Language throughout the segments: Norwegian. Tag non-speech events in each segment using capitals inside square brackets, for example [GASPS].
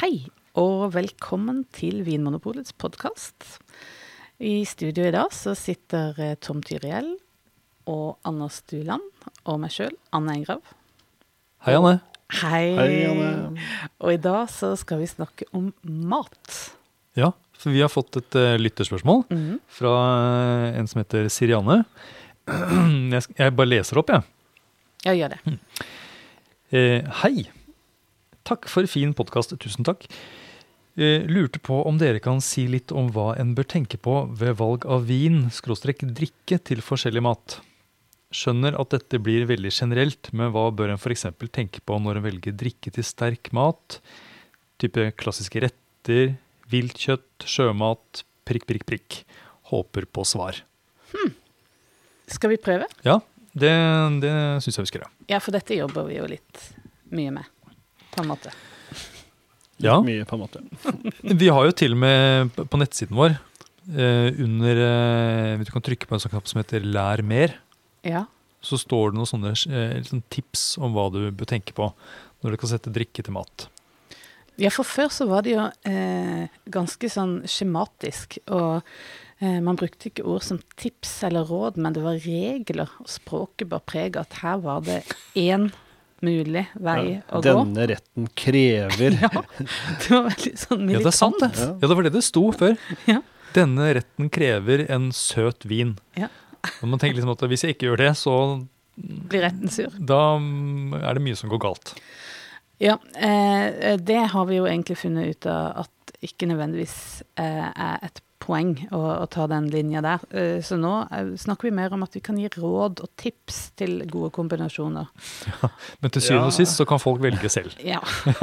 Hei, og velkommen til Vinmonopolets podkast. I studio i dag så sitter eh, Tom Tyriell og Anders Duland og meg sjøl, Anne Engrav. Hei, Anne. Hei. Hei, Anne. Og i dag så skal vi snakke om mat. Ja, for vi har fått et uh, lytterspørsmål Mhm. fra uh, en som heter Sirianne. [CLEARS THROAT] Jeg, jeg bare leser opp, jeg. Ja, gjør det. Uh, hei. Takk for fin podkast. Tusen takk. Eh, lurte på om dere kan si litt om hva en bør tenke på ved valg av vin, skråstrek drikke, til forskjellig mat. Skjønner at dette blir veldig generelt, men hva bør en f.eks. tenke på når en velger drikke til sterk mat? Type klassiske retter, viltkjøtt, sjømat, prikk, prikk, prikk. Håper på svar. Skal vi prøve? Ja, det, det syns jeg vi skal gjøre. Ja, for dette jobber vi jo litt mye med, på en måte. Ja. Mye, på en måte. [LAUGHS] Vi har jo til og med på nettsiden vår eh, under hvis Du kan trykke på en sånn knapp som heter 'lær mer'. Ja. Så står det noen sånne liksom tips om hva du bør tenke på når du kan sette drikke til mat. Ja, for før så var det jo eh, ganske sånn skjematisk, og eh, man brukte ikke ord som tips eller råd, men det var regler, og språket bar preg av at her var det én mulig vei å gå. Denne retten krever [LAUGHS] Ja, det var veldig sånn Ja, det er sant, militant. det. Ja. Ja, det var det det sto før. Ja. Denne retten krever en søt vin. Ja. Og man tenker liksom at hvis jeg ikke gjør det, så Blir retten sur. da er det mye som går galt. Ja, eh, det har vi jo egentlig funnet ut av at ikke nødvendigvis eh, er et poeng å, å ta den linja der. Eh, så nå eh, snakker vi mer om at vi kan gi råd og tips til gode kombinasjoner. Men til syvende og Ja. sist så kan folk velge selv. Ja. [LAUGHS]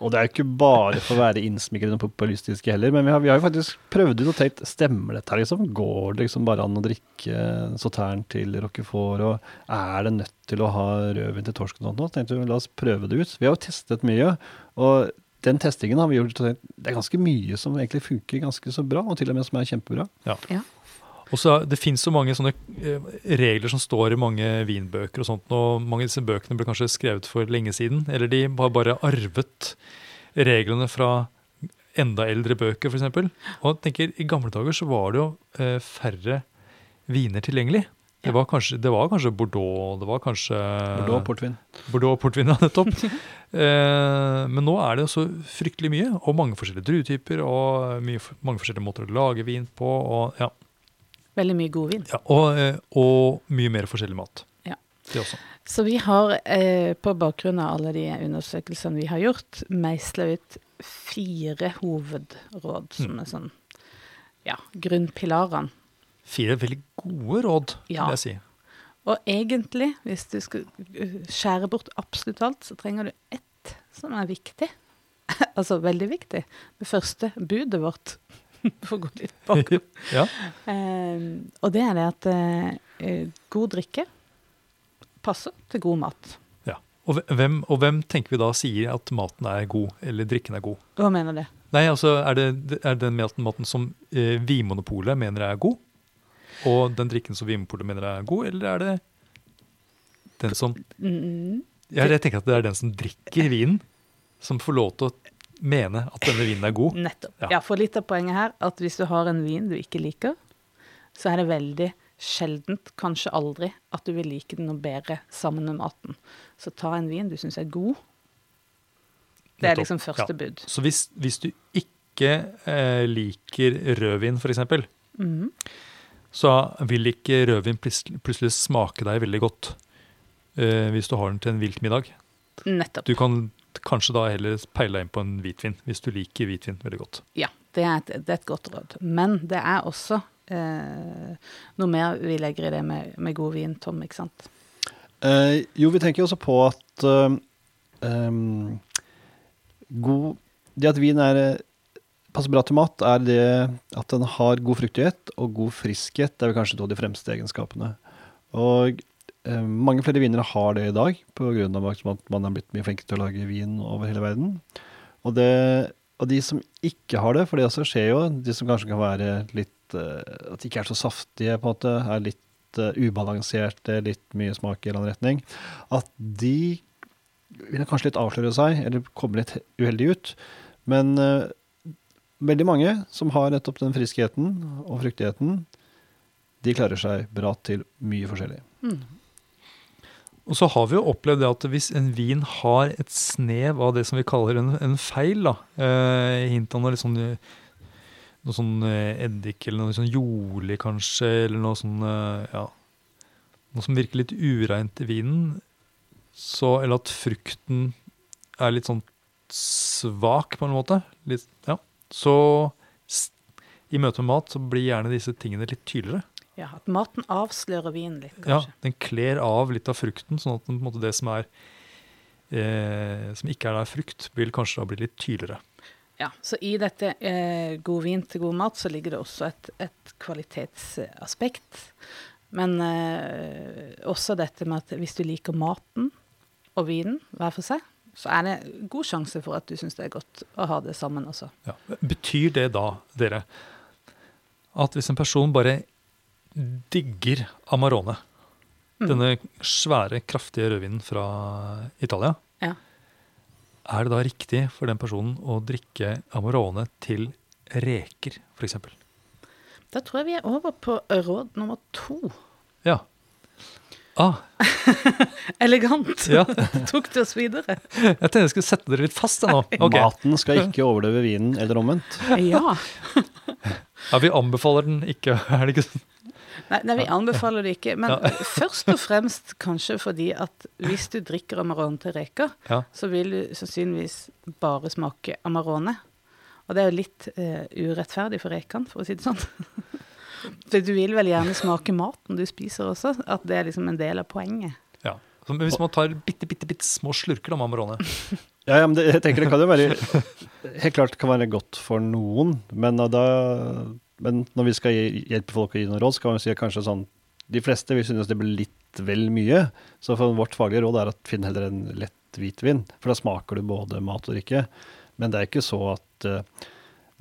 Og det er jo ikke bare for å være innsmigrende og populistiske heller, men vi har, vi har jo faktisk prøvd ut og tenkt stemmer dette her, liksom? Går det liksom bare an å drikke sautern til roquefort, og er det nødt til å ha rødvin til torsk og sånt? Så tenkte vi la oss prøve det ut. Vi har jo testet mye, og den testingen har vi gjort, det er ganske mye som egentlig funker ganske så bra, og til og med som er kjempebra. Og så Det finnes så mange sånne eh, regler som står i mange vinbøker, og sånt, og mange av disse bøkene ble kanskje skrevet for lenge siden. Eller de har bare arvet reglene fra enda eldre bøker, f.eks. Og jeg tenker, I gamle dager så var det jo eh, færre viner tilgjengelig. Det var, kanskje, det var kanskje Bordeaux, det var kanskje Bordeaux, portvin. Bordeaux portvin, ja, nettopp. [LAUGHS] eh, men nå er det så fryktelig mye, og mange forskjellige druetyper, og mye, mange forskjellige måter å lage vin på. og ja. Veldig mye god vin. Ja, og, eh, og mye mer forskjellig mat. Ja. Det også. Så vi har eh, på bakgrunn av alle de undersøkelsene vi har gjort, meisla ut fire hovedråd som er sånn ja, grunnpilarene. Fire veldig gode råd, Ja. vil jeg si. Og egentlig, hvis du skal uh, skjære bort absolutt alt, så trenger du ett som er viktig. [LAUGHS] altså veldig viktig. Det første budet vårt. [LAUGHS] For å gå litt bak. [LAUGHS] ja. Eh, og det er det at eh, eh, god drikke passer til god mat. ja. Og, hvem, og hvem tenker vi da sier at maten er god, eller drikken er god? Hva mener du? Nei, altså, Er det, er det den maten, maten som eh, Vinmonopolet mener er god, og den drikken som Vinmonopolet mener er god, eller er det den som Mm, ja, Jeg tenker at det er den som drikker vinen, som får lov til å mene at denne vinen er god. nettopp. Ja. Ja. for litt av poenget her, at hvis du har en vin du ikke liker, så er det veldig sjeldent, kanskje aldri, at du vil like den noe bedre sammen med maten. Så ta en vin du syns er god. Det er Nettopp. liksom første Ja. bud. Så hvis, hvis du ikke eh, liker rødvin, f.eks., Mhm. Så vil ikke rødvin plutselig, smake deg veldig godt eh, hvis du har den til en vilt middag. Nettopp. Du kan kanskje da heller peile deg inn på en hvitvin, hvis du liker hvitvin veldig godt. Ja, det er, et, det er et godt råd. Men det er også eh, noe mer vi legger i det med, med god vin, Tom, ikke sant? Eh, jo, vi tenker jo også på at eh, em, god Det at vin er passer bra til mat, er det at den har god fruktighet og god friskhet. Det er vel kanskje to av de fremste egenskapene. Og eh, mange flere vinere har det i dag, pga. at man er blitt mye flinkere til å lage vin over hele verden. Og, det, og de som ikke har det, for det også skjer jo, de som kanskje kan være litt eh, At de ikke er så saftige, på en måte, er litt eh, ubalanserte, litt mye smak i en eller annen retning, at de vil kanskje litt avsløre seg, eller komme litt uheldig ut. Men eh, veldig mange som har nettopp den friskheten og fruktigheten, de klarer seg bra til mye forskjellig. Mm. Og så har vi jo opplevd det at hvis en vin har et snev av det som vi kaller en, en feil, da, eh, hint av noe, sånn, noe sånn eh, eddik eller noe sånn jordlig kanskje, eller noe sånn eh, ja, noe som virker litt ureint i vinen, så, eller at frukten er litt sånn svak på en måte, litt, ja, så i møte med mat så blir gjerne disse tingene litt tydeligere. Ja, at maten avslører vinen litt, kanskje. Ja, den kler av litt av frukten, sånn at den, det som er eh, som ikke er der frukt, vil kanskje da bli litt tydeligere. Ja, så i dette eh, god vin til god mat, så ligger det også et, et kvalitetsaspekt. Men eh, også dette med at hvis du liker maten og vinen hver for seg, så er det god sjanse for at du syns det er godt å ha det sammen også. Ja. Betyr det da, dere, at hvis en person bare digger Amarone, Mm. denne svære, kraftige rødvinen fra Italia, Ja. er det da riktig for den personen å drikke Amarone til reker, f.eks.? Da tror jeg vi er over på råd nummer to. Ja. Ah, [LAUGHS] Elegant! ja. [LAUGHS] Tok det oss videre. Jeg tenkte jeg skulle sette dere litt fast. nå. Okay. Maten skal ikke overdøve vinen, eller omvendt. Ja. [LAUGHS] Ja, Vi anbefaler den ikke, er det ikke sånn? Nei, nei, vi anbefaler det ikke. Men Ja. først og fremst kanskje fordi at hvis du drikker Amarone til reker, Ja. så vil du sannsynligvis bare smake Amarone. Og det er jo litt uh, urettferdig for rekene, for å si det sånn. For du vil vel gjerne smake maten du spiser også, at det er liksom en del av poenget. Ja. Så, men hvis man tar bitte, bitte, bitte små slurker da, Amarone [LAUGHS] Ja, ja, men det, jeg tenker det kan jo være Helt klart det kan være godt for noen, men, da, men når vi skal hjelpe folk å gi noen råd, så kan vi si at kanskje sånn De fleste vil synes det blir litt vel mye. Så for vårt faglige råd er at finn heller en lett hvitvin, for da smaker du både mat og drikke. Men det er ikke så at eh,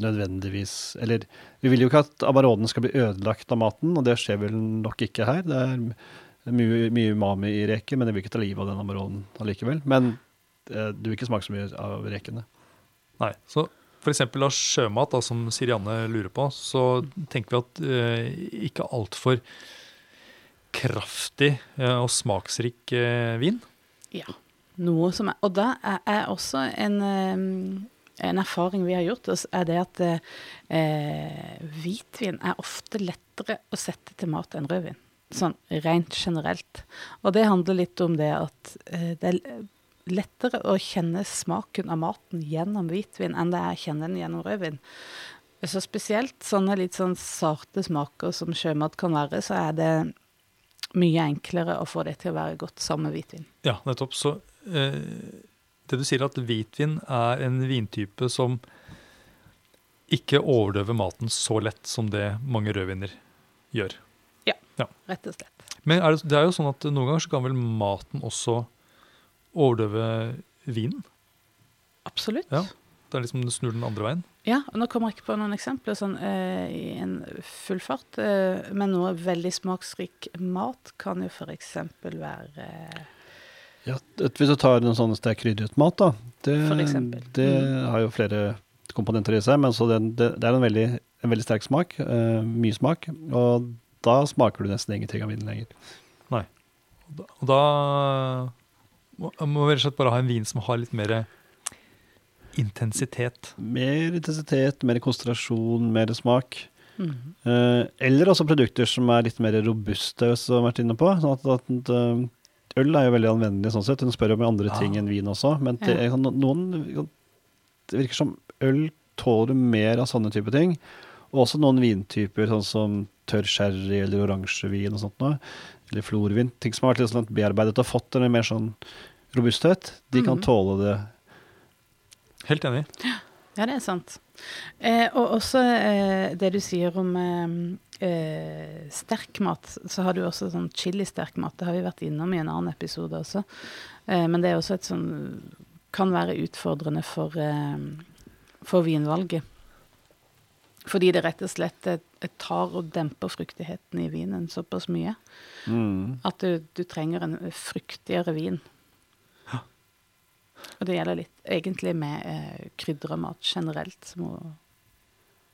nødvendigvis Eller vi vil jo ikke at Amaronen skal bli ødelagt av maten, og det skjer vel nok ikke her. Det er mye, mye umami i reker, men det vil ikke ta livet av den Amaronen allikevel. Men eh, du vil ikke smake så mye av rekene. Nei. Så f.eks. av sjømat, da, som Sirianne lurer på, så tenker vi at eh, ikke altfor kraftig eh, og smaksrik eh, vin. Ja. Noe som er, og da er, er også en, eh, en erfaring vi har gjort oss, er det at eh, hvitvin er ofte lettere å sette til mat enn rødvin. Sånn rent generelt. Og det handler litt om det at eh, det er lettere å kjenne smaken av maten gjennom hvitvin enn det er å kjenne den gjennom rødvin. Så spesielt sånne litt sånn sarte smaker som sjømat kan være, så er det mye enklere å få det til å være godt sammen med hvitvin. Ja, nettopp. Så eh, det du sier at hvitvin er en vintype som ikke overdøver maten så lett som det mange rødviner gjør. Ja, Rett og slett. Men er det, det er jo sånn at noen ganger så kan vel maten også overdøve vinen? Absolutt. Ja. Det er liksom det snur den andre veien. Ja, og nå kommer jeg ikke på noen eksempler sånn eh, i en full fart, eh, men noe veldig smaksrik mat kan jo f.eks. være eh, Ja, hvis du tar en sånn sterk krydret mat, da, det, det Mm. har jo flere komponenter i seg, men så den, det, det er en veldig, en veldig sterk smak, Uh, mye smak, og da smaker du nesten ingenting av vinen lenger. Nei. og da må, vi rett og slett bare ha en vin som har litt mer intensitet. Mer intensitet, mer konsentrasjon, mer smak. Mm. Eh, eller også produkter som er litt mer robuste, som vi har vært inne på. Sånn at, at eh, øl er jo veldig anvendelig sånn sett. Hun spør om andre Ja. ting enn vin også. Men det, Ja. er sånn- noen Det virker som øl tåler mer av sånne type ting. Og også noen vintyper, sånn som tørr sherry eller oransjevin og sånt noe. Eller florvin. Ting som har vært litt sånn bearbeidet og fått en mer sånn robusthet. De kan Mhm. tåle det. Helt enig. [GASPS] Ja, det er sant. Eh, og også eh, det du sier om eh, eh, sterk mat, så har du også sånn chili-sterk mat. Det har vi vært innom i en annen episode også. Eh, men det er også et sånn Kan være utfordrende for, eh, for vinvalget. Fordi det rett og slett tar og demper fruktigheten i vinen såpass mye Mm. at du, du trenger en fruktigere vin. Og det gjelder litt egentlig med eh, og mat generelt, som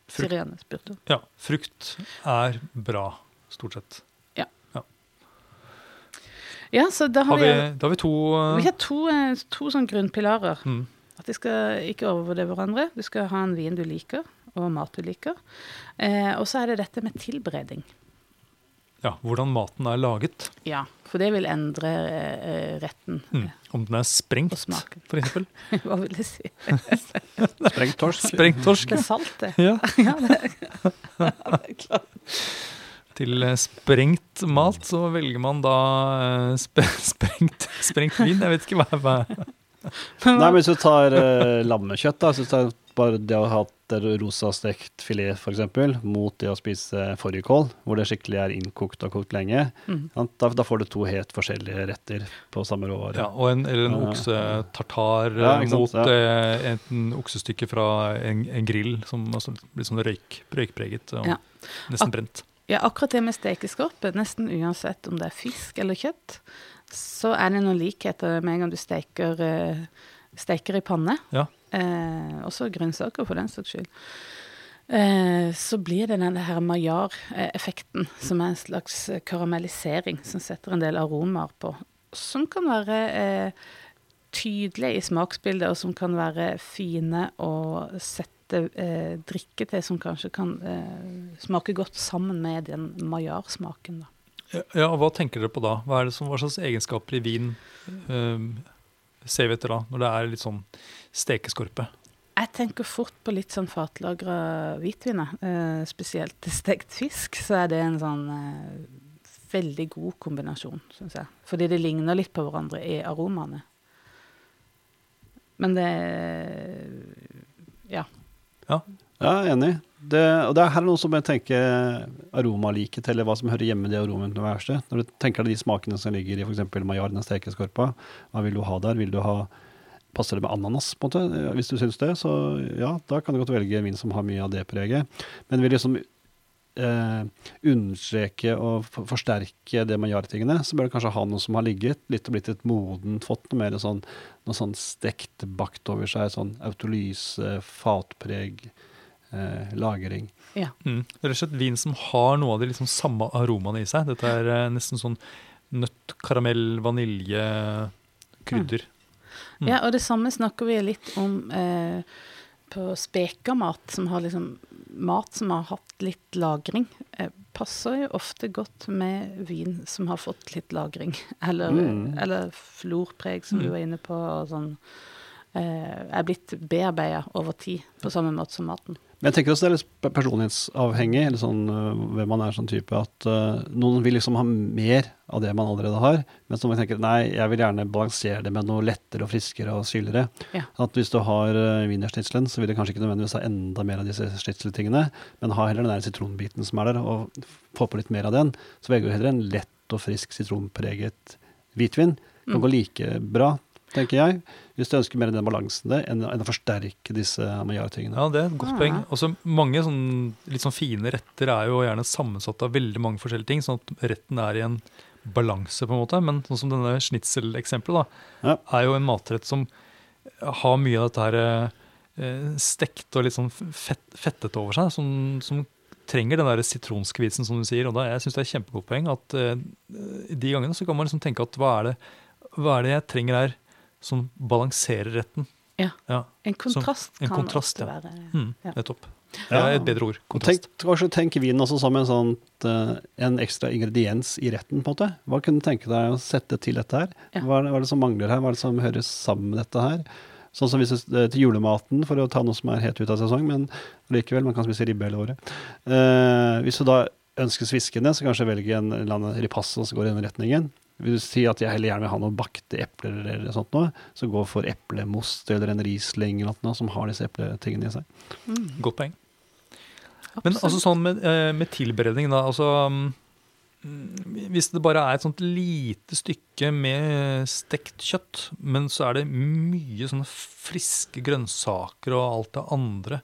Sirene spurte om. Ja, frukt er bra, stort sett. Ja, Ja, så da har Har vi, vi, da har vi to uh, vi har to, eh, to sånne grunnpilarer. mm, At de skal ikke overvurdere hverandre. Du skal ha en vin du liker, og mat du liker. Eh, og så er det dette med tilberedning. Ja, hvordan maten er laget. Ja, for det vil endre eh, retten. Mm. Om den er sprengt, Og for eksempel. [LAUGHS] Hva vil det si? [LAUGHS] Sprengt torsk. Sprengt torsk. Det er salt, det. Ja. [LAUGHS] Ja, det er, klart. Til eh, sprengt mat så velger man da eh, sp sprengt, sprengt vin. Jeg vet ikke hva, hva Nei, men hvis du tar eh, lammekjøtt, da, så tar bare det å ha hatt rosa stekt filet f.eks., mot det å spise fårikål, hvor det skikkelig er innkokt og kokt lenge, Mm. da, da får du to helt forskjellige retter på samme råvare. ja, og en, Eller en oksetartar Ja, eh, mot ja. et en oksestykke fra en, en grill som altså, blir sånn røyk, røykpreget og Ja. nesten brent. Ja, akkurat det med stekeskorpe, nesten uansett om det er fisk eller kjøtt, så er det noen likheter med en gang du steker, eh, steker i panne. Ja. Eh, også grønnsaker, for den saks skyld. Eh, så blir det den her maillard-effekten, som er en slags karamellisering, som setter en del aromaer på. Som kan være eh, tydelige i smaksbildet, og som kan være fine å sette eh, drikke til, som kanskje kan eh, smake godt sammen med den maillard-smaken. da. Ja, Hva tenker dere på da? Hva, er det som, hva slags egenskaper i vin eh, ser vi etter da, når det er litt sånn stekeskorpe? Jeg tenker fort på litt sånn fatlagra hvitvin. Eh, spesielt til stekt fisk, så er det en sånn eh, veldig god kombinasjon, syns jeg. Fordi det ligner litt på hverandre i aromaene. Men det Ja. Ja, er enig. Det, og det er her er noe som jeg tenker aromalikhet, eller hva som hører hjemme i det aromauniverset. Når du tenker deg de smakene som ligger i f.eks. maillard, den stekeskorpa, hva vil du ha der? Vil du ha Passer det med ananas, på en måte? Hvis du syns det, så ja, da kan du godt velge vin som har mye av det preget. Men vil liksom eh, understreke og forsterke det maillard-tingene, så bør du kanskje ha noe som har ligget litt og blitt et modent, fått noe mer sånn, noe sånn stekt bakt over seg, sånn autolyse, fatpreg, eh, lagring. ja. Mm. Rett og slett vin som har noe av de liksom samme aromaene i seg. Dette er eh, nesten sånn nøtt, karamell, vanilje, krydder. Mm. Ja, og det samme snakker vi litt om eh, på spekermat, som har liksom mat som har hatt litt lagring. Eh, passer jo ofte godt med vin som har fått litt lagring. [LAUGHS] Eller, Mm. eller florpreg, som du Mm. var inne på. Og sånn, eh, er blitt bearbeida over tid, på samme måte som maten. Men jeg tenker også det er litt personlighetsavhengig, eller sånn øh, hvem man er sånn type, at uh, noen vil liksom ha mer av det man allerede har, mens noen tenker nei, jeg vil gjerne balansere det med noe lettere og friskere og syrligere. Ja. At hvis du har uh, wienerschnitzelen, så vil det kanskje ikke nødvendigvis ha enda mer av disse schnitzeltingene, men ha heller den der sitronbiten som er der, og få på litt mer av den. Så velger du heller en lett og frisk sitronpreget hvitvin. Kan Mm. gå like bra, tenker jeg, hvis du ønsker mer enn den balansen der, enn, enn å forsterke disse maillard-tingene. Ja, det er et godt Ah. poeng. Også mange sånn, litt sånn fine retter er jo gjerne sammensatt av veldig mange forskjellige ting, sånn at retten er i en balanse, på en måte. Men sånn som denne schnitzel-eksempelet, da, Ja. er jo en matrett som har mye av dette her eh, stekt og litt sånn fett, fettet over seg, som, som trenger den der sitronskvisen, som du sier. Og da, jeg syns det er et kjempegodt poeng at eh, de gangene så kan man liksom tenke at hva er det, hva er det jeg trenger her som balanserer retten? Ja. ja. En kontrast en kan kontrast, ofte ja. være Mm, Ja. Nettopp. Det er et bedre ord. Kontrast. tenk, kanskje tenk vinen også som en, sånn, eh, en ekstra ingrediens i retten, på en måte. Hva kunne du tenke deg å sette til dette her? Ja. Hva, er det, hva er det som mangler her? Hva er det som høres sammen med dette her? Sånn som hvis du, eh, til julematen, for å ta noe som er helt ute av sesong, men likevel, man kan spise ribbe hele året. Eh, hvis du da ønsker sviskende, så kanskje velge en eller annen ripasso som går i den retningen. Vil du si at jeg heller gjerne vil ha noen bakte epler eller sånt noe, så gå for eplemost eller en Riesling eller noe som har disse epletingene i seg. mm, Godt poeng. Men altså sånn med, eh, med tilberedning, da. Altså mm, Hvis det bare er et sånt lite stykke med stekt kjøtt, men så er det mye sånne friske grønnsaker og alt det andre.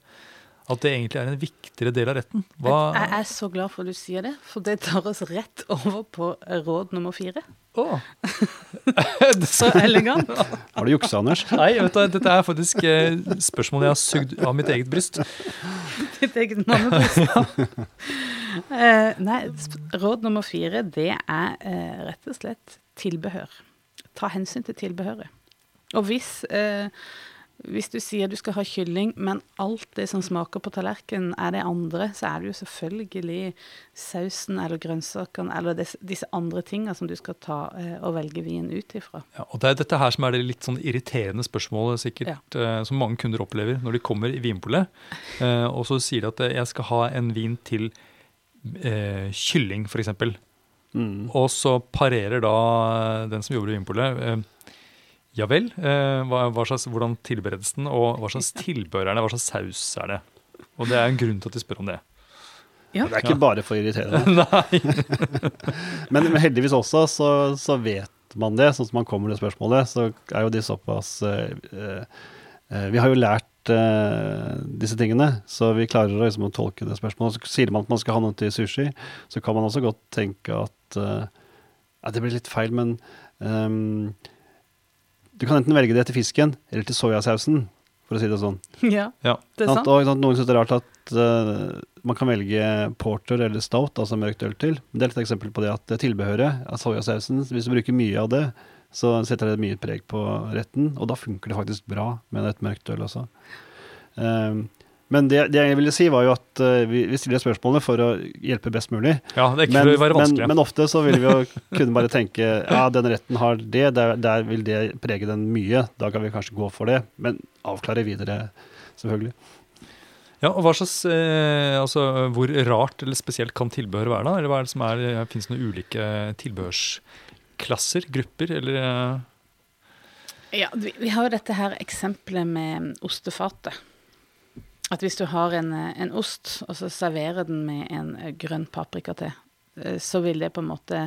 At det egentlig er en viktigere del av retten. Hva Jeg er så glad for at du sier det, for det tar oss rett over på råd nummer fire. Oh. [LAUGHS] [LAUGHS] Så elegant. Har du juksa, Anders? Nei, vet du, dette er faktisk spørsmålet spørsmål jeg har sugd av mitt eget bryst. [LAUGHS] Ditt eget mannebryst. Eh, nei, råd nummer fire, det er uh, rett og slett tilbehør. Ta hensyn til tilbehøret. Og hvis, eh, hvis du sier du skal ha kylling, men alt det som smaker på tallerkenen er det andre, så er det jo selvfølgelig sausen eller grønnsakene eller disse andre tinga som du skal ta eh, og velge vin ut ifra. Ja, og Det er dette her som er det litt sånn irriterende spørsmålet sikkert, ja. som mange kunder opplever når de kommer i Vinpolet. Eh, og så sier de at eh, jeg skal ha en vin til eh, kylling, f.eks. Mm. Og så parerer da den som jobber i Vinpolet eh, Ja vel, eh, hva, hva slags, hvordan tilberedes den, og hva slags tilbehør er det, hva slags saus er det? Og det er en grunn til at de spør om det. Ja. Det er ikke bare for irriterende. [LAUGHS] Nei. [LAUGHS] Men, men heldigvis også så, så vet man det, sånn som man kommer til spørsmålet, så er jo de såpass eh, eh, Vi har jo lært eh, disse tingene, så vi klarer å, liksom, å tolke det spørsmålet. Så sier man at man skal ha noe til sushi, så kan man også godt tenke at ja, det blir litt feil, men ehm, du kan enten velge det til fisken eller til soyasausen, for å si det sånn. [LAUGHS] Ja, Ja. det er Sant? Og sant, noen syns det er rart at uh, man kan velge porter eller stout, altså mørkt øl til. Men det er et eksempel på det at det tilbehøret av soyasausen, hvis du bruker mye av det, så setter det mye preg på retten, og da funker det faktisk bra med et mørkt øl også. Um, men det, det jeg ville si, var jo at uh, vi, vi stiller spørsmålene for å hjelpe best mulig. ja, det er ikke Men, for å være men, vanskelig. men ofte så vil vi jo kunne bare tenke ja, den retten har det, der, der vil det prege den mye. Da kan vi kanskje gå for det, men avklare videre, selvfølgelig. Ja, og hva slags, eh, altså, Hvor rart eller spesielt kan tilbehør være? da? Eller hva er det som er, eh, Fins det noen ulike tilbehørsklasser, grupper, eller eh, Ja, vi, vi har jo dette her eksempelet med ostefatet. At hvis du har en, eh, en ost, og så serverer den med en eh, grønn paprika til, eh, så vil det på en måte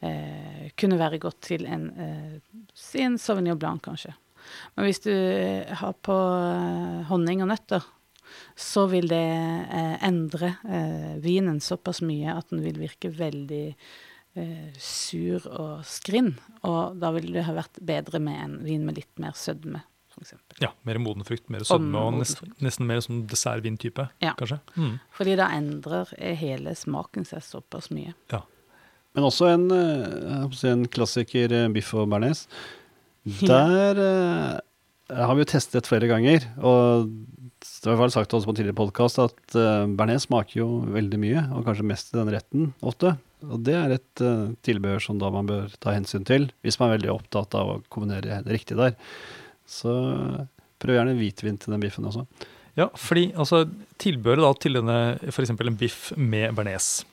eh, kunne være godt til en eh, Si en Sauvignon Blanc, kanskje. Men hvis du har på honning og nøtter, så vil det eh, endre vinen såpass mye at den vil virke veldig sur og skrinn. Og da ville det ha vært bedre med en vin med litt mer sødme, f.eks. ja, mer moden frukt, mer sødme og nesten, nesten mer sånn dessertvin-type, Ja. kanskje? Mm. Fordi da endrer eh, hele smaken seg såpass mye. Ja. Men også en, eh, en klassiker, eh, biff og bearnés. [LAUGHS] Der har vi jo testet flere ganger, og det var vel sagt også på en tidligere podkast at uh, bearnés smaker jo veldig mye, og kanskje mest i den retten ofte. Og det er et eh, tilbehør som da man bør ta hensyn til, hvis man er veldig opptatt av å kombinere det riktig der. Så prøv gjerne hvitvin til den biffen også. Ja, fordi altså, tilbøret da til denne, f.eks. en biff med bearnés.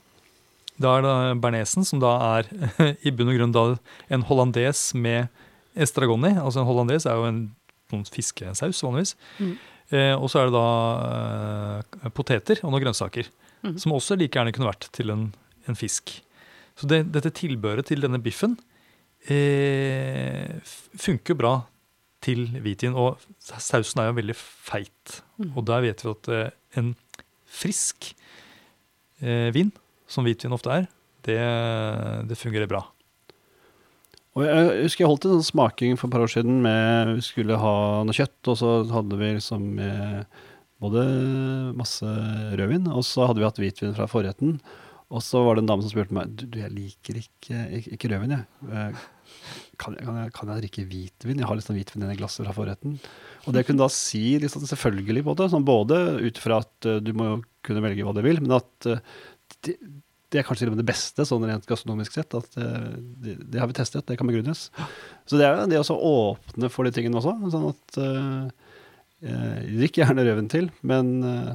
Da er det bearnésen som da er [LAUGHS] i bunn og grunn da en hollandes med estragoni. Altså en hollandes er jo en noen fiskesaus vanligvis. Mm. Eh, og så er det da eh, poteter og noen grønnsaker. Mm. Som også like gjerne kunne vært til en, en fisk. Så det, dette tilbøret til denne biffen eh, funker jo bra til hvitvin. Og sausen er jo veldig feit. Mm. Og der vet vi at eh, en frisk eh, vin, som hvitvin ofte er, det, det fungerer bra. Og jeg husker jeg holdt en sånn smaking for et par år siden med Vi skulle ha noe kjøtt, og så hadde vi liksom eh, både masse rødvin, og så hadde vi hatt hvitvin fra forretten. Og så var det en dame som spurte meg du, du jeg liker ikke, ikke, ikke rødvin, jeg. Kan jeg, kan, jeg, kan jeg drikke hvitvin? Jeg har liksom hvitvin i glasset fra forretten. Og det kunne da si liksom selvfølgelig både, sånn både ut fra at uh, du må kunne velge hva du vil, men at uh, det, det er kanskje det beste, sånn rent gastronomisk sett. at eh, det, det har vi testet, det kan begrunnes. Så det er det å åpne for de tingene også. sånn at Drikk gjerne røven til, men eh,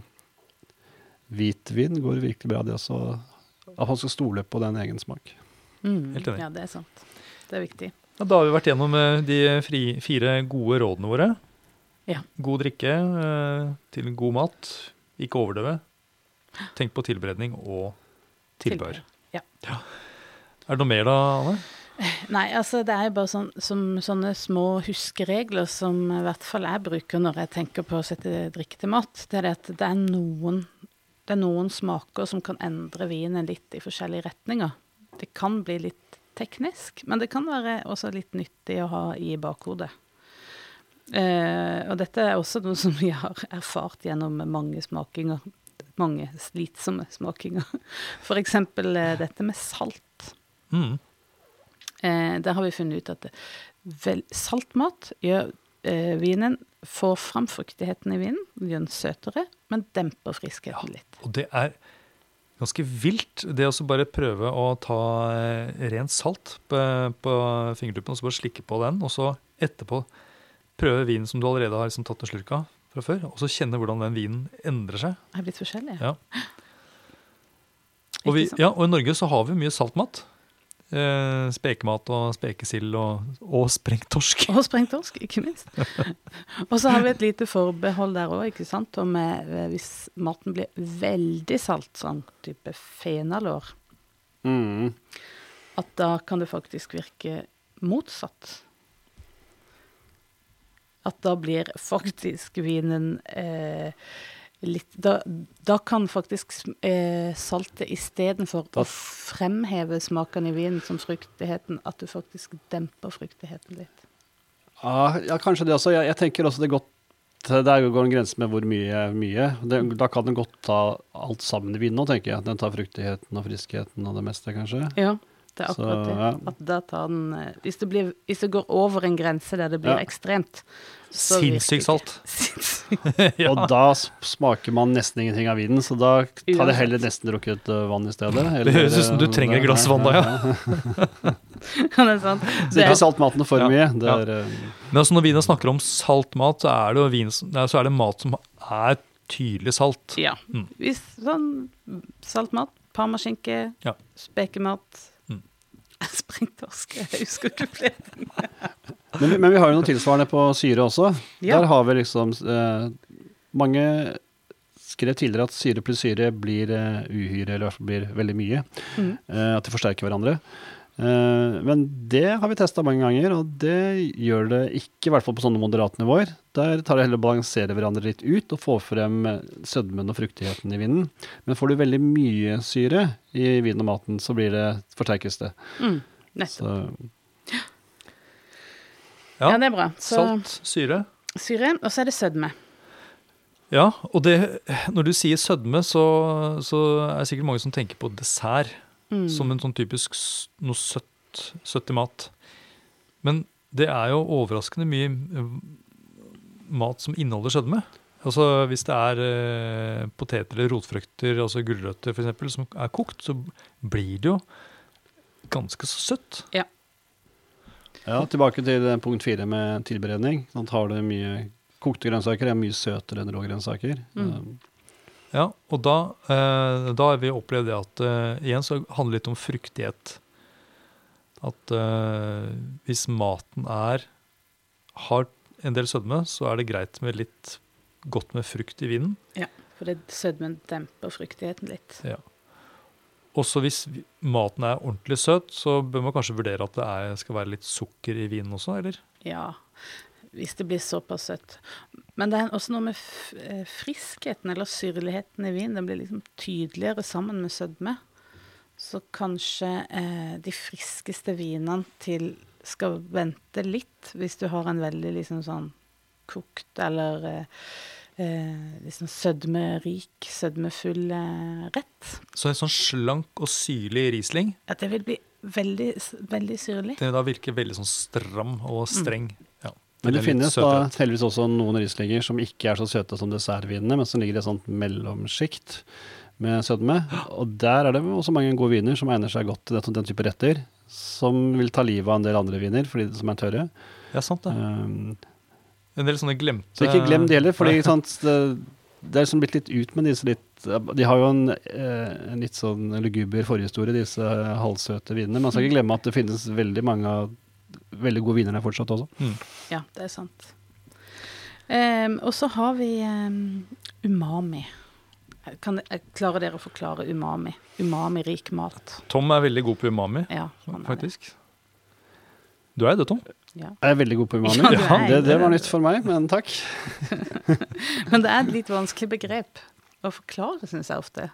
hvitvin går virkelig bra. Det også, at man skal stole på den egen smak. Mm. Helt enig. Ja, det er sant. Det er viktig. Ja, da har vi vært gjennom eh, de fri, fire gode rådene våre. Ja. God drikke eh, til god mat. Ikke overdøve. Tenk på tilberedning og tilbehør. Ja. Er det noe mer da, Anne? [LAUGHS] Nei, altså det er jo bare sånn, som sånne små huskeregler som i hvert fall jeg bruker når jeg tenker på å sette drikke til mat. Det er det at det er noen, det er noen smaker som kan endre vinen litt i forskjellige retninger. Det kan bli litt teknisk, men det kan være også litt nyttig å ha i bakhodet. Eh, og dette er også noe som vi har erfart gjennom mange smakinger. Mange slitsomme smakinger. Eksempel eh, dette med salt. Mm. Eh, der har vi funnet ut at vel, saltmat gjør eh, vinen Får fram fruktigheten i vinen, gjør den søtere, men demper friskheten litt. Og det er ganske vilt, det å bare prøve å ta eh, rent salt på, på fingertuppen og så bare slikke på den, og så etterpå prøve vinen som du allerede har liksom tatt en slurk av fra før, og så kjenne hvordan den vinen endrer seg. Det Er blitt forskjellig. Ja. Og, vi, ja, og i Norge så har vi mye saltmat. Eh, spekemat og spekesild og, og sprengt torsk. Og sprengt torsk, ikke minst. [LAUGHS] og så har vi et lite forbehold der òg, ikke sant. Og med, hvis maten blir veldig salt, sånn type fenalår, Mm. at da kan det faktisk virke motsatt. At da blir faktisk vinen eh, litt Da, da kan faktisk eh, saltet istedenfor å fremheve smakene i vinen som fruktigheten, at du faktisk demper fruktigheten litt. Ja, ja, kanskje det også. Jeg, jeg tenker også det godt Der går en grense med hvor mye er mye. Det, da kan den godt ta alt sammen i vinen òg, tenker jeg. Den tar fruktigheten og friskheten og det meste, kanskje. Ja, det er Så, akkurat det. ja. At da tar den eh, hvis det, blir, hvis det går over en grense der det blir Ja. ekstremt Sinnssykt salt. [LAUGHS] [LAUGHS] Ja. Og da smaker man nesten ingenting av vinen, så da tar det heller nesten drukket uh, vann i stedet. [LAUGHS] Det høres ut som du trenger et glass vann da, ja. Det er sant. Så ikke salt maten for Ja, mye. Det er, Men altså når vinen snakker om salt mat, så er det vin, så er det mat som er tydelig salt. ja. Mm. Hvis sånn saltmat, parmaskinke, Ja. spekemat [LAUGHS] Mm. Sprengt torsk, jeg husker ikke flere. men, men vi har jo noe tilsvarende på syre også. Ja. Der har vi liksom eh, Mange skrev tidligere at syre pluss syre blir eh, uhyre, eller i hvert fall blir veldig mye. Mm. Eh, at de forsterker hverandre. Eh, men det har vi testa mange ganger, og det gjør det ikke, i hvert fall på sånne moderate nivåer. Der tar det heller å balansere hverandre litt ut og få frem sødmen og fruktigheten i vinen. Men får du veldig mye syre i vinen og maten, så blir det forsterkes det. Mm. Nettopp. Så Ja. Ja, det er bra. Så Salt, syre. syre, og så er det sødme. Ja, og det, når du sier sødme, så, så er det sikkert mange som tenker på dessert Mm. som en sånn typisk noe søtt, søtt i mat. Men det er jo overraskende mye eh, mat som inneholder sødme. Altså Hvis det er eh, poteter eller rotfrukter, altså gulrøtter f.eks., som er kokt, så blir det jo ganske så søtt. ja, tilbake til punkt fire med tilberedning. Sånn, har du mye kokte grønnsaker, er mye søtere enn rå grønnsaker. Mm. Um, Ja, og da, eh, da har vi opplevd det at eh, igjen så handler det litt om fruktighet. At eh, hvis maten er har en del sødme, så er det greit med litt godt med frukt i vinen. Ja, For det sødmen demper fruktigheten litt. Også hvis maten er ordentlig søt, så bør man kanskje vurdere at det er, skal være litt sukker i vinen også, eller? Ja, hvis det blir såpass søtt. Men det er også noe med eh, friskheten eller syrligheten i vinen. Den blir liksom tydeligere sammen med sødme. Så kanskje eh, de friskeste vinene til skal vente litt, hvis du har en veldig liksom sånn kokt eller eh, eh, liksom sødmerik, sødmefull eh, rett. Så en sånn slank og syrlig Riesling, At det vil bli veldig, veldig syrlig. det da virker veldig sånn stram og streng. Ja. Men det finnes da heldigvis også noen rislinger som ikke er så søte som dessertvinene, men som ligger i et sånt mellomsjikt med sødme. Og der er det også mange gode viner som egner seg godt til den, den type retter, som vil ta livet av en del andre viner fordi, som er tørre. Ja, sant det. Um, En del sånne glemte så ikke glem det heller, det, det er liksom blitt litt ut med disse litt De har jo en, eh, en litt sånn luguber forhistorie, disse halvsøte vinene. Man skal ikke glemme at det finnes veldig mange av veldig gode viner fortsatt også. Ja, det er sant. Um, og så har vi um, umami. Kan, jeg- klarer dere å forklare umami? Umami-rik mat. Tom er veldig god på umami, Ja, det. faktisk. Du er det, Tom. Ja. Jeg er veldig god på umami. Ja, det det. var nytt for meg, men takk. [LAUGHS] Men det er et litt vanskelig begrep å forklare, syns jeg ofte.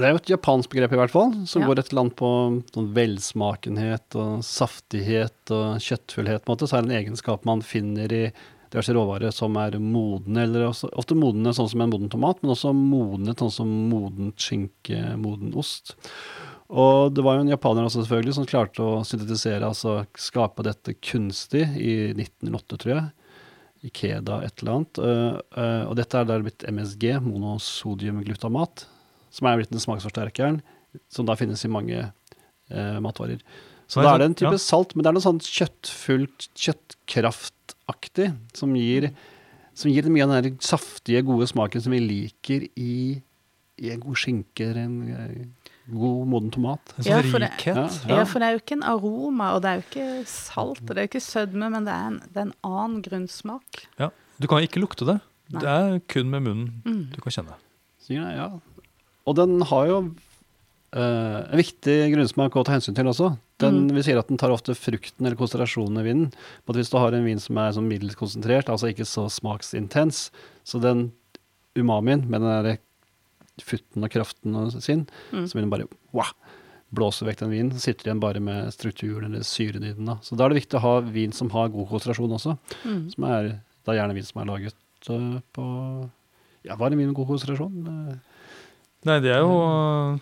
Det er jo et japansk begrep, i hvert fall, som Ja. går et eller annet på sånn velsmakenhet og saftighet og kjøttfullhet. på en måte, Så er det en egenskap man finner i diverse råvarer som er modne, eller også, ofte modne sånn som en moden tomat, men også modnet sånn som modent skinke, moden ost. Og det var jo en japaner også selvfølgelig som klarte å syntetisere, altså skape dette kunstig i 1908, tror jeg. Ikeda et eller annet. Øh, øh, og dette er da blitt MSG, monosodiumglutamat, som er blitt den smaksforsterkeren, som da finnes i mange eh, matvarer. Så da er det en type ja. salt, men det er noe sånn kjøttfullt, kjøttkraftaktig, som gir, som gir mye av den der saftige, gode smaken som vi liker i, i en god skinke eller en eh, god moden tomat. En Ja, sånn for det- rikhet. Ja. Ja, for det er jo ikke en aroma, og det er jo ikke salt, og det er jo ikke sødme, men det er en, det er en annen grunnsmak. Ja, Du kan ikke lukte det. Nei. Det er kun med munnen Mm. du kan kjenne. Ja, ja. Og den har jo eh, en viktig grunnsmak å ta hensyn til også. Den, Mm. Vi sier at den tar ofte frukten eller konsentrasjonen i vinen. Men hvis du har en vin som er sånn middels konsentrert, altså ikke så smaksintens, så den umamien med den der futten og kraften og sin, Mm. så vil den bare wow, blåse vekk den vinen. Så sitter den bare med strukturen eller syren i den. Da. Så da er det viktig å ha vin som har god konsentrasjon også. Mm. Som er da gjerne vin som er laget uh, på Ja, var det vin med god konsentrasjon? Eh, Nei, det er jo øh,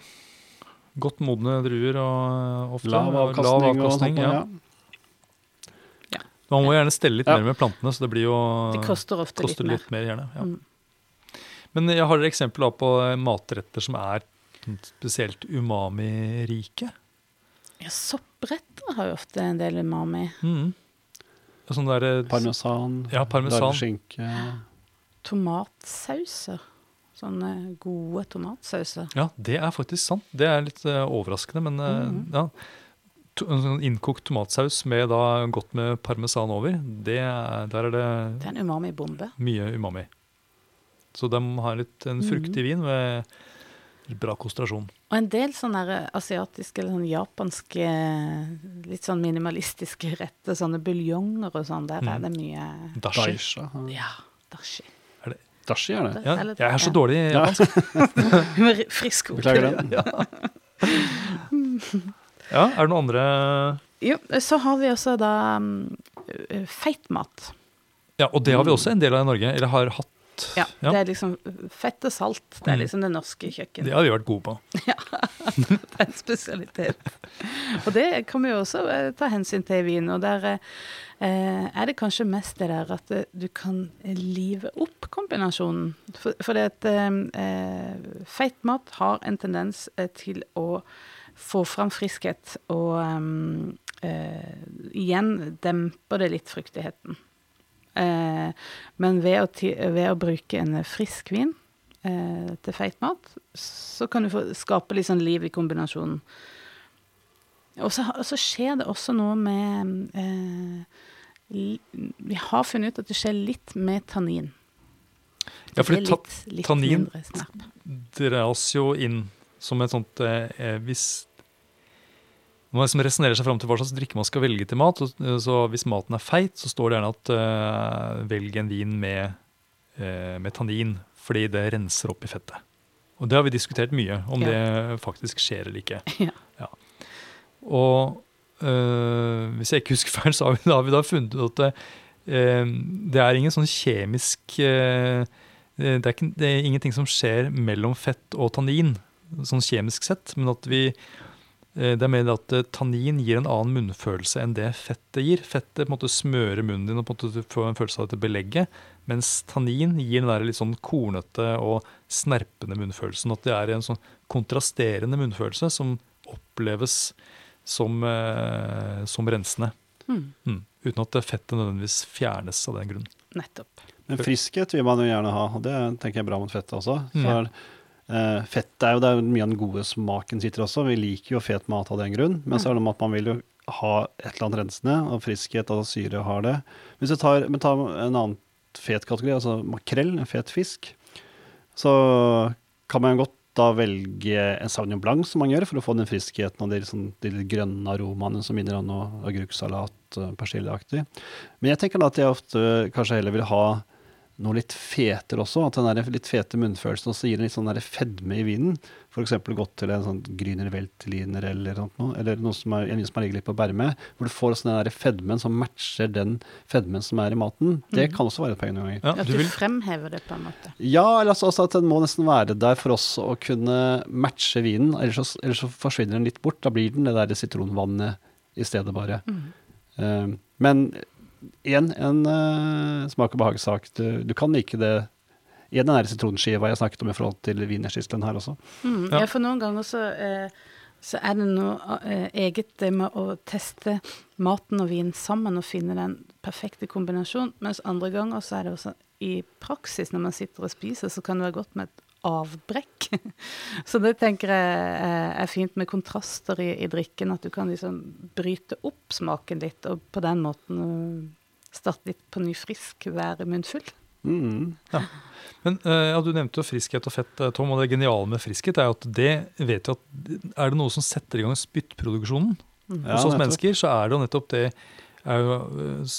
godt modne druer og øh, ofte Lav avkastning. lav og sånt, ja. ja. Man må gjerne stelle litt Ja. mer med plantene, så det blir jo Det koster ofte koster litt mer. litt mer. gjerne. Ja. Mm. Men jeg har dere eksempel på eh, matretter som er spesielt umami-rike? Ja, soppretter har jo ofte en del umami. Mm. Sånn der, Parmesan, Ja, parmesan. larveskinke Tomatsauser. Sånne gode tomatsauser. Ja, det er faktisk sant. Det er litt uh, overraskende, men uh, mm -hmm. ja. To, sånn innkokt tomatsaus med da godt med parmesan over, det er, der er det Det er en umami-bombe. mye umami. Så de har litt en Mhm. fruktig vin med bra konsentrasjon. Og en del sånne asiatiske eller sånn japanske, litt sånn minimalistiske retter, sånne buljonger og sånn, der er Mm. det mye Dashi. Ja, dashi. Dashi er det. Ja, jeg er så dårlig i japansk. [LAUGHS] Frisk ord. Beklager den. Ja, er det noen andre Jo, så har vi også da um, feitmat. Ja, og det har vi også en del av i Norge. Eller har hatt. Ja, Ja. Det er liksom fett og salt. Det er Mm. liksom det norske kjøkkenet. Det har vi vært gode på. [LAUGHS] ja, Det er en spesialitet. Og det kan vi jo også eh, ta hensyn til i vin. Og der eh, er det kanskje mest det der at eh, du kan live opp kombinasjonen. For, for det at feit mat har en tendens til å få fram friskhet, og igjen demper det litt fruktigheten. Eh, men ved å, ved å bruke en frisk vin eh, til feit mat, så kan du få skape litt sånn liv i kombinasjonen. Og så, og så skjer det også noe med eh, Vi har funnet ut at det skjer litt med tannin. Ja, Det blir litt, litt tannin- dras jo inn som et sånt eh, eh, Hvis man liksom resonnerer seg fram til hva slags drikke man skal velge til mat, så, så hvis maten er feit, så står det gjerne at uh, velg en vin med, uh, med tannin, fordi det renser opp i fettet. Og det har vi diskutert mye, om Ja. det faktisk skjer eller ikke. [LAUGHS] Ja. Og uh, hvis jeg ikke husker feil, så har vi, da, [LAUGHS] har vi da funnet ut at det, er ingen sånn kjemisk det, er ikke, det er ingenting som skjer mellom fett og tannin, sånn kjemisk sett, men at vi det er mer at øh, tannin gir en annen munnfølelse enn det fettet gir. Fettet på en måte smører munnen din og på en måte får en følelse av dette belegget, mens tannin gir den der litt sånn kornete og snerpende munnfølelsen. At det er en sånn kontrasterende munnfølelse som oppleves som, eh, som rensende. Mm, Mm. Uten at fettet nødvendigvis fjernes av den grunn. nettopp. Men friskhet vil man jo gjerne ha, og det tenker jeg er bra mot fettet også. Mm. For, eh, fett er jo der mye av den gode smaken sitter også. Vi liker jo fet mat av den grunn, men så er det noe med at man vil jo ha et eller annet rensende, og friskhet og syre har det. Hvis du tar, men ta en annen fet kategori, altså makrell, en fet fisk, så kan man jo godt da velge en Sauvignon Blanc, som man gjør, for å få den friskheten og de, liksom, de grønne aromaene som minner om noe agurksalat, eh, persilleaktig. Men jeg tenker da at jeg ofte kanskje heller vil ha noe litt fetere også. At den der litt fete munnfølelsen også gir en litt sånn der fedme i vinen. F.eks. gått til en sånn Grüner Weltliner eller noe, eller noe som er, en vin som ligger litt på Berme, hvor du får også den der fedmen som matcher den fedmen som er i maten. Det Mhm. kan også være et poeng noen ganger. Ja, At du fremhever det, på en måte. Ja, eller altså også at den må nesten være der for oss å kunne matche vinen. Ellers så, ellers så forsvinner den litt bort. Da blir den det der sitronvannet i stedet bare. Mm. Uh, men igjen, en uh, smak- og behagssak. Du, du kan like det i den der sitronskiva jeg snakket om i forhold til wienerschisteln her også. Mm, Ja. ja. for noen ganger så, uh, så er det noe uh, eget det med å teste maten og vin sammen og finne den perfekte kombinasjonen, mens andre ganger så er det også i praksis, når man sitter og spiser, så kan det være godt med et avbrekk. [LAUGHS] så det tenker jeg eh, er fint med kontraster i, i drikken, at du kan liksom bryte opp smaken litt, og på den måten eh, starte litt på ny frisk, være munnfull. Mm. men eh, ja, Du nevnte jo friskhet og fett, Tom. og Det geniale med friskhet er at det vet jo at er det noe som setter i gang spyttproduksjonen Mm. Ja, hos oss mennesker, så er det jo nettopp det er jo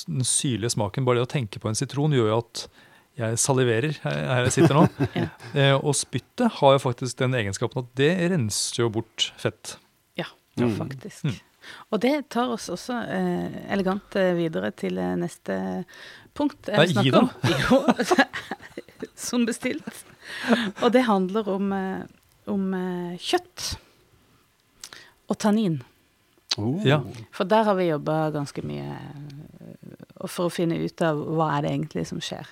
Den syrlige smaken, bare det å tenke på en sitron, gjør jo at jeg saliverer her jeg sitter nå. [LAUGHS] Ja. Eh, og spyttet har jo faktisk den egenskapen at det renser jo bort fett. Ja, Mm. faktisk. Mm. Og det tar oss også eh, elegant eh, videre til eh, neste punkt. Nei, snakker gi da. [LAUGHS] Jo, [LAUGHS] som bestilt. Og det handler om, eh, om kjøtt og tannin. Oh. Ja. For der har vi jobba ganske mye for å finne ut av hva er det egentlig som skjer.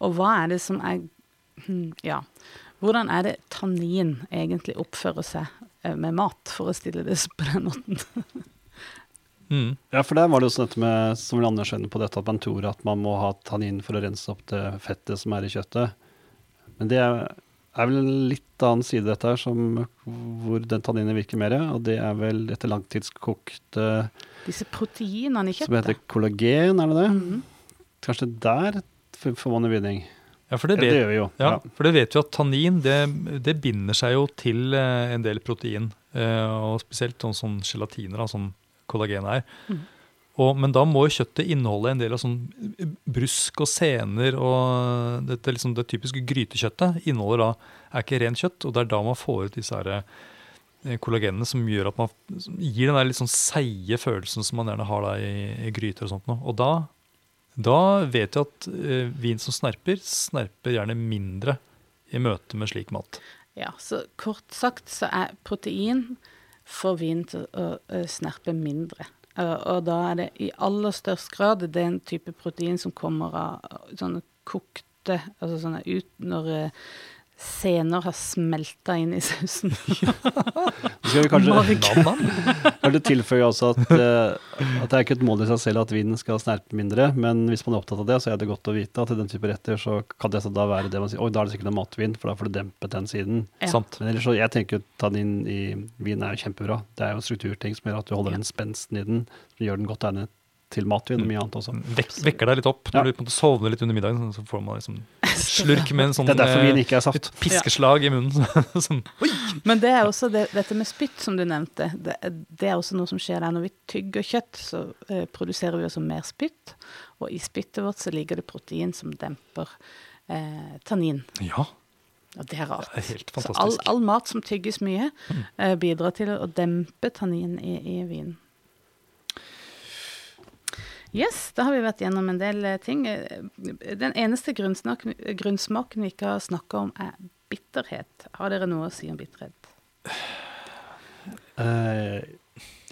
Og hva er det som er hm, Ja. Hvordan er det tannin egentlig oppfører seg eh, med mat, for å stille det på den måten? [LAUGHS] Mm. Ja, for der var det jo sånn dette med, som vi skjønner på dette, at man tror at man må ha tannin for å rense opp det fettet som er i kjøttet. Men det er, er vel en litt annen side dette her, som, hvor den tanninen virker mer, og det er vel etter langtidskokte Disse proteinene i som heter kollagen, er det det? Mhm. Kanskje der får man vinning. Ja, for det vet, det vi jo. ja, Ja. for det vet vi at tannin det, det binder seg jo til eh, en del protein. eh, og spesielt sånn som gelatiner, da, som kollagen er. Mm. Og, men da må jo kjøttet inneholde en del av sånn brusk og sener. og dette, liksom Det typiske grytekjøttet inneholder da, er ikke rent kjøtt, og det er da man får ut disse her, eh, kollagenene som gjør at man som gir den der litt sånn seige følelsen som man gjerne har da i, i gryter og sånt. noe. Og da, da vet vi at eh, vin som snerper, snerper gjerne mindre i møte med slik mat. Ja, så kort sagt så er protein får vin til å snerpe mindre. Og da er det i aller størst grad den type protein som kommer av sånne kokte Altså sånne ut når sener har smelta inn i sausen. [LAUGHS] Så skal vi kanskje, Mark. tilføye også at, eh, at det er ikke et mål i seg selv at vinen skal snerpe mindre, men hvis man er opptatt av det, så er det godt å vite at i den type retter så kan det så da være det man sier Oi, da er det sikkert noe matvin, for da får du dempet den siden. Ja. Men ellers så, jeg tenker jo tannin i vin er jo kjempebra. Det er jo strukturting som gjør at du holder den spensten i den, som gjør den godt egnet til matvin og mye annet også. Vek, vekker deg litt opp Ja. når du på en måte sovner litt under middagen. Så får man liksom slurk med en sånn Det er derfor vin ikke er saft. piskeslag i munnen. [LAUGHS] sånn! Men det er også det, dette med spytt, som du nevnte. Det, det er også noe som skjer der. Når vi tygger kjøtt, så eh, produserer vi også mer spytt. Og i spyttet vårt så ligger det protein som demper eh, tannin. Ja, Og det er rart. det er helt Så all, all mat som tygges mye, eh, bidrar til å dempe tannin i, i vinen. Yes, da har vi vært gjennom en del eh, ting. Eh, Den eneste grunnsmaken, grunnsmaken vi ikke har snakka om, er bitterhet. Har dere noe å si om bitterhet? Uh,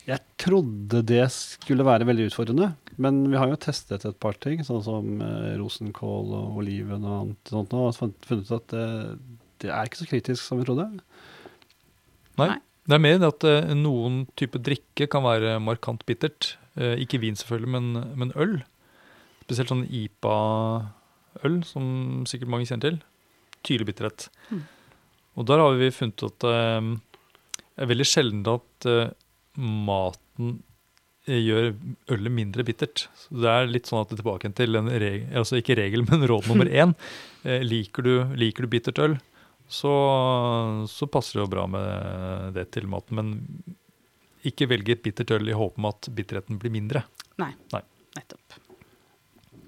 jeg trodde det skulle være veldig utfordrende, men vi har jo testet et par ting, sånn som rosenkål og oliven og annet sånt, og funnet ut at det, det er ikke så kritisk som vi trodde. Nei. Nei. Det er mer det at noen type drikke kan være markant bittert. Eh, ikke vin selvfølgelig, men, men øl. Spesielt sånn IPA-øl, som sikkert mange kjenner til. Tydelig bitterhet. Mm. Og der har vi funnet at eh, det er veldig sjelden at eh, maten gjør ølet mindre bittert. Så det er litt sånn at det er tilbake til en regel, altså ikke regel, [LAUGHS] men råd nummer [LAUGHS] én. Liker, du, liker du bittert øl, så, så passer det jo bra med det til maten. Men ikke velge et bittert øl i håp om at bitterheten blir mindre. Nei. Nei. Nettopp.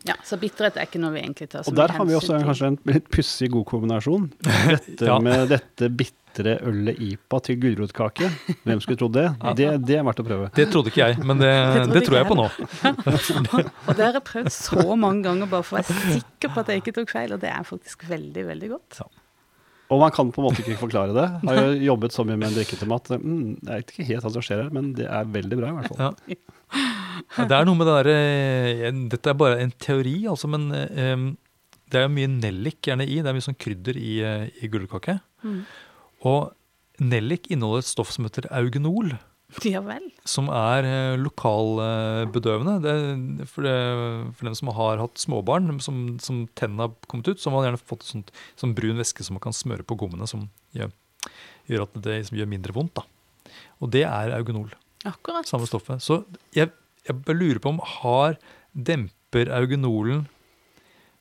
Ja, så bitterhet er ikke noe vi egentlig tar så Og mye der har vi også hensyn kanskje en litt pussig god kombinasjon. Dette [LAUGHS] Ja. med dette bitre ølet IPA til gulrotkake. Hvem skulle trodd det? det? Det er verdt å prøve. Det trodde ikke jeg, men det, [LAUGHS] Det det tror jeg ikke på nå. [LAUGHS] Og det har jeg prøvd så mange ganger bare for å være sikker på at jeg ikke tok feil, og det er faktisk veldig, veldig godt. Og man kan på en måte ikke forklare det. Har jo jobbet så mye med en drikketomat. Mm, jeg vet ikke helt hva som skjer her, men det er veldig bra i hvert fall. Ja. Ja, Det er noe med det derre Dette er bare en teori, altså, men um, det er jo mye nellik gjerne i. Det er mye sånn krydder i, eh, i gulrotkake. Mm. Og nellik inneholder et stoff som heter eugenol. [LAUGHS] Ja vel. som er eh, lokalbedøvende. Det, for, det, for dem som har hatt småbarn, som, som tennene har kommet ut, så har man gjerne fått sånt, sånn brun væske som man kan smøre på gommene, som gjør, gjør at det liksom gjør mindre vondt. Da. Og det er eugenol, Akkurat. samme stoffet. Så jeg, jeg lurer på om har demper eugenolen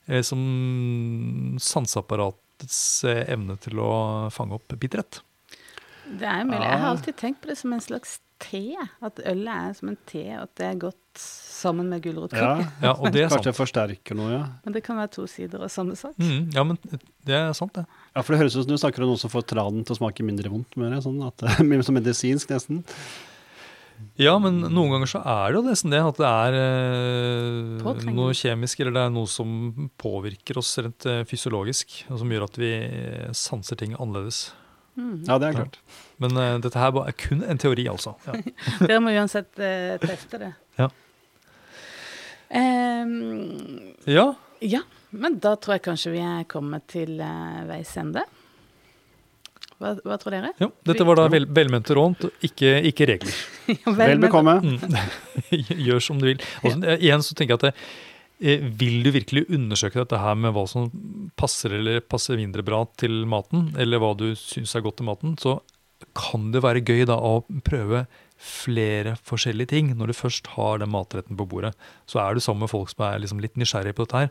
eh, som sanseapparatets eh, evne til å fange opp bitterhet? Det er jo mulig. Jeg har alltid tenkt på det som en slags te. At ølet er som en te, og at det er godt sammen med Ja, gulrotkake. [LAUGHS] Ja, og det er Kanskje det forsterker noe, ja. Men det kan være to sider av samme sak. Mm, ja, men det er sant, det. Ja, for det høres ut som du snakker om noe som får tranen til å smake mindre vondt. Mer, sånn at, [LAUGHS] som medisinsk, nesten. Ja, men noen ganger så er det jo nesten det. At det er eh, noe kjemisk, eller det er noe som påvirker oss rent eh, fysiologisk. Og som gjør at vi eh, sanser ting annerledes. Mm. Ja, det er klart. Men uh, dette her er kun en teori, altså. Ja. [LAUGHS] Dere må uansett uh, teste det. Ja. Um, ja. ja, men da tror jeg kanskje vi er kommet til uh, veis ende. Hva, hva tror dere? Jo, dette var da vel, velmente rånt, ikke, ikke regler. [LAUGHS] Ja, Vel bekomme. Mm. [LAUGHS] Gjør som du vil. Og så, eh, igjen så tenker jeg at det, vil du virkelig undersøke dette her med hva som passer eller passer mindre bra til maten, eller hva du syns er godt til maten, så kan det være gøy da å prøve flere forskjellige ting. Når du først har den matretten på bordet, så er du sammen med folk som er liksom litt nysgjerrige på dette her.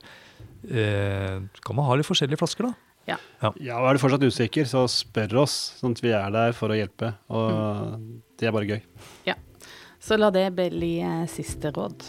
Eh, kan man ha litt forskjellige flasker, da? Ja, ja. og Er du fortsatt usikker, så spør oss, sånn at vi er der for å hjelpe. Og det er bare gøy. Ja. Så la det bli eh, siste råd.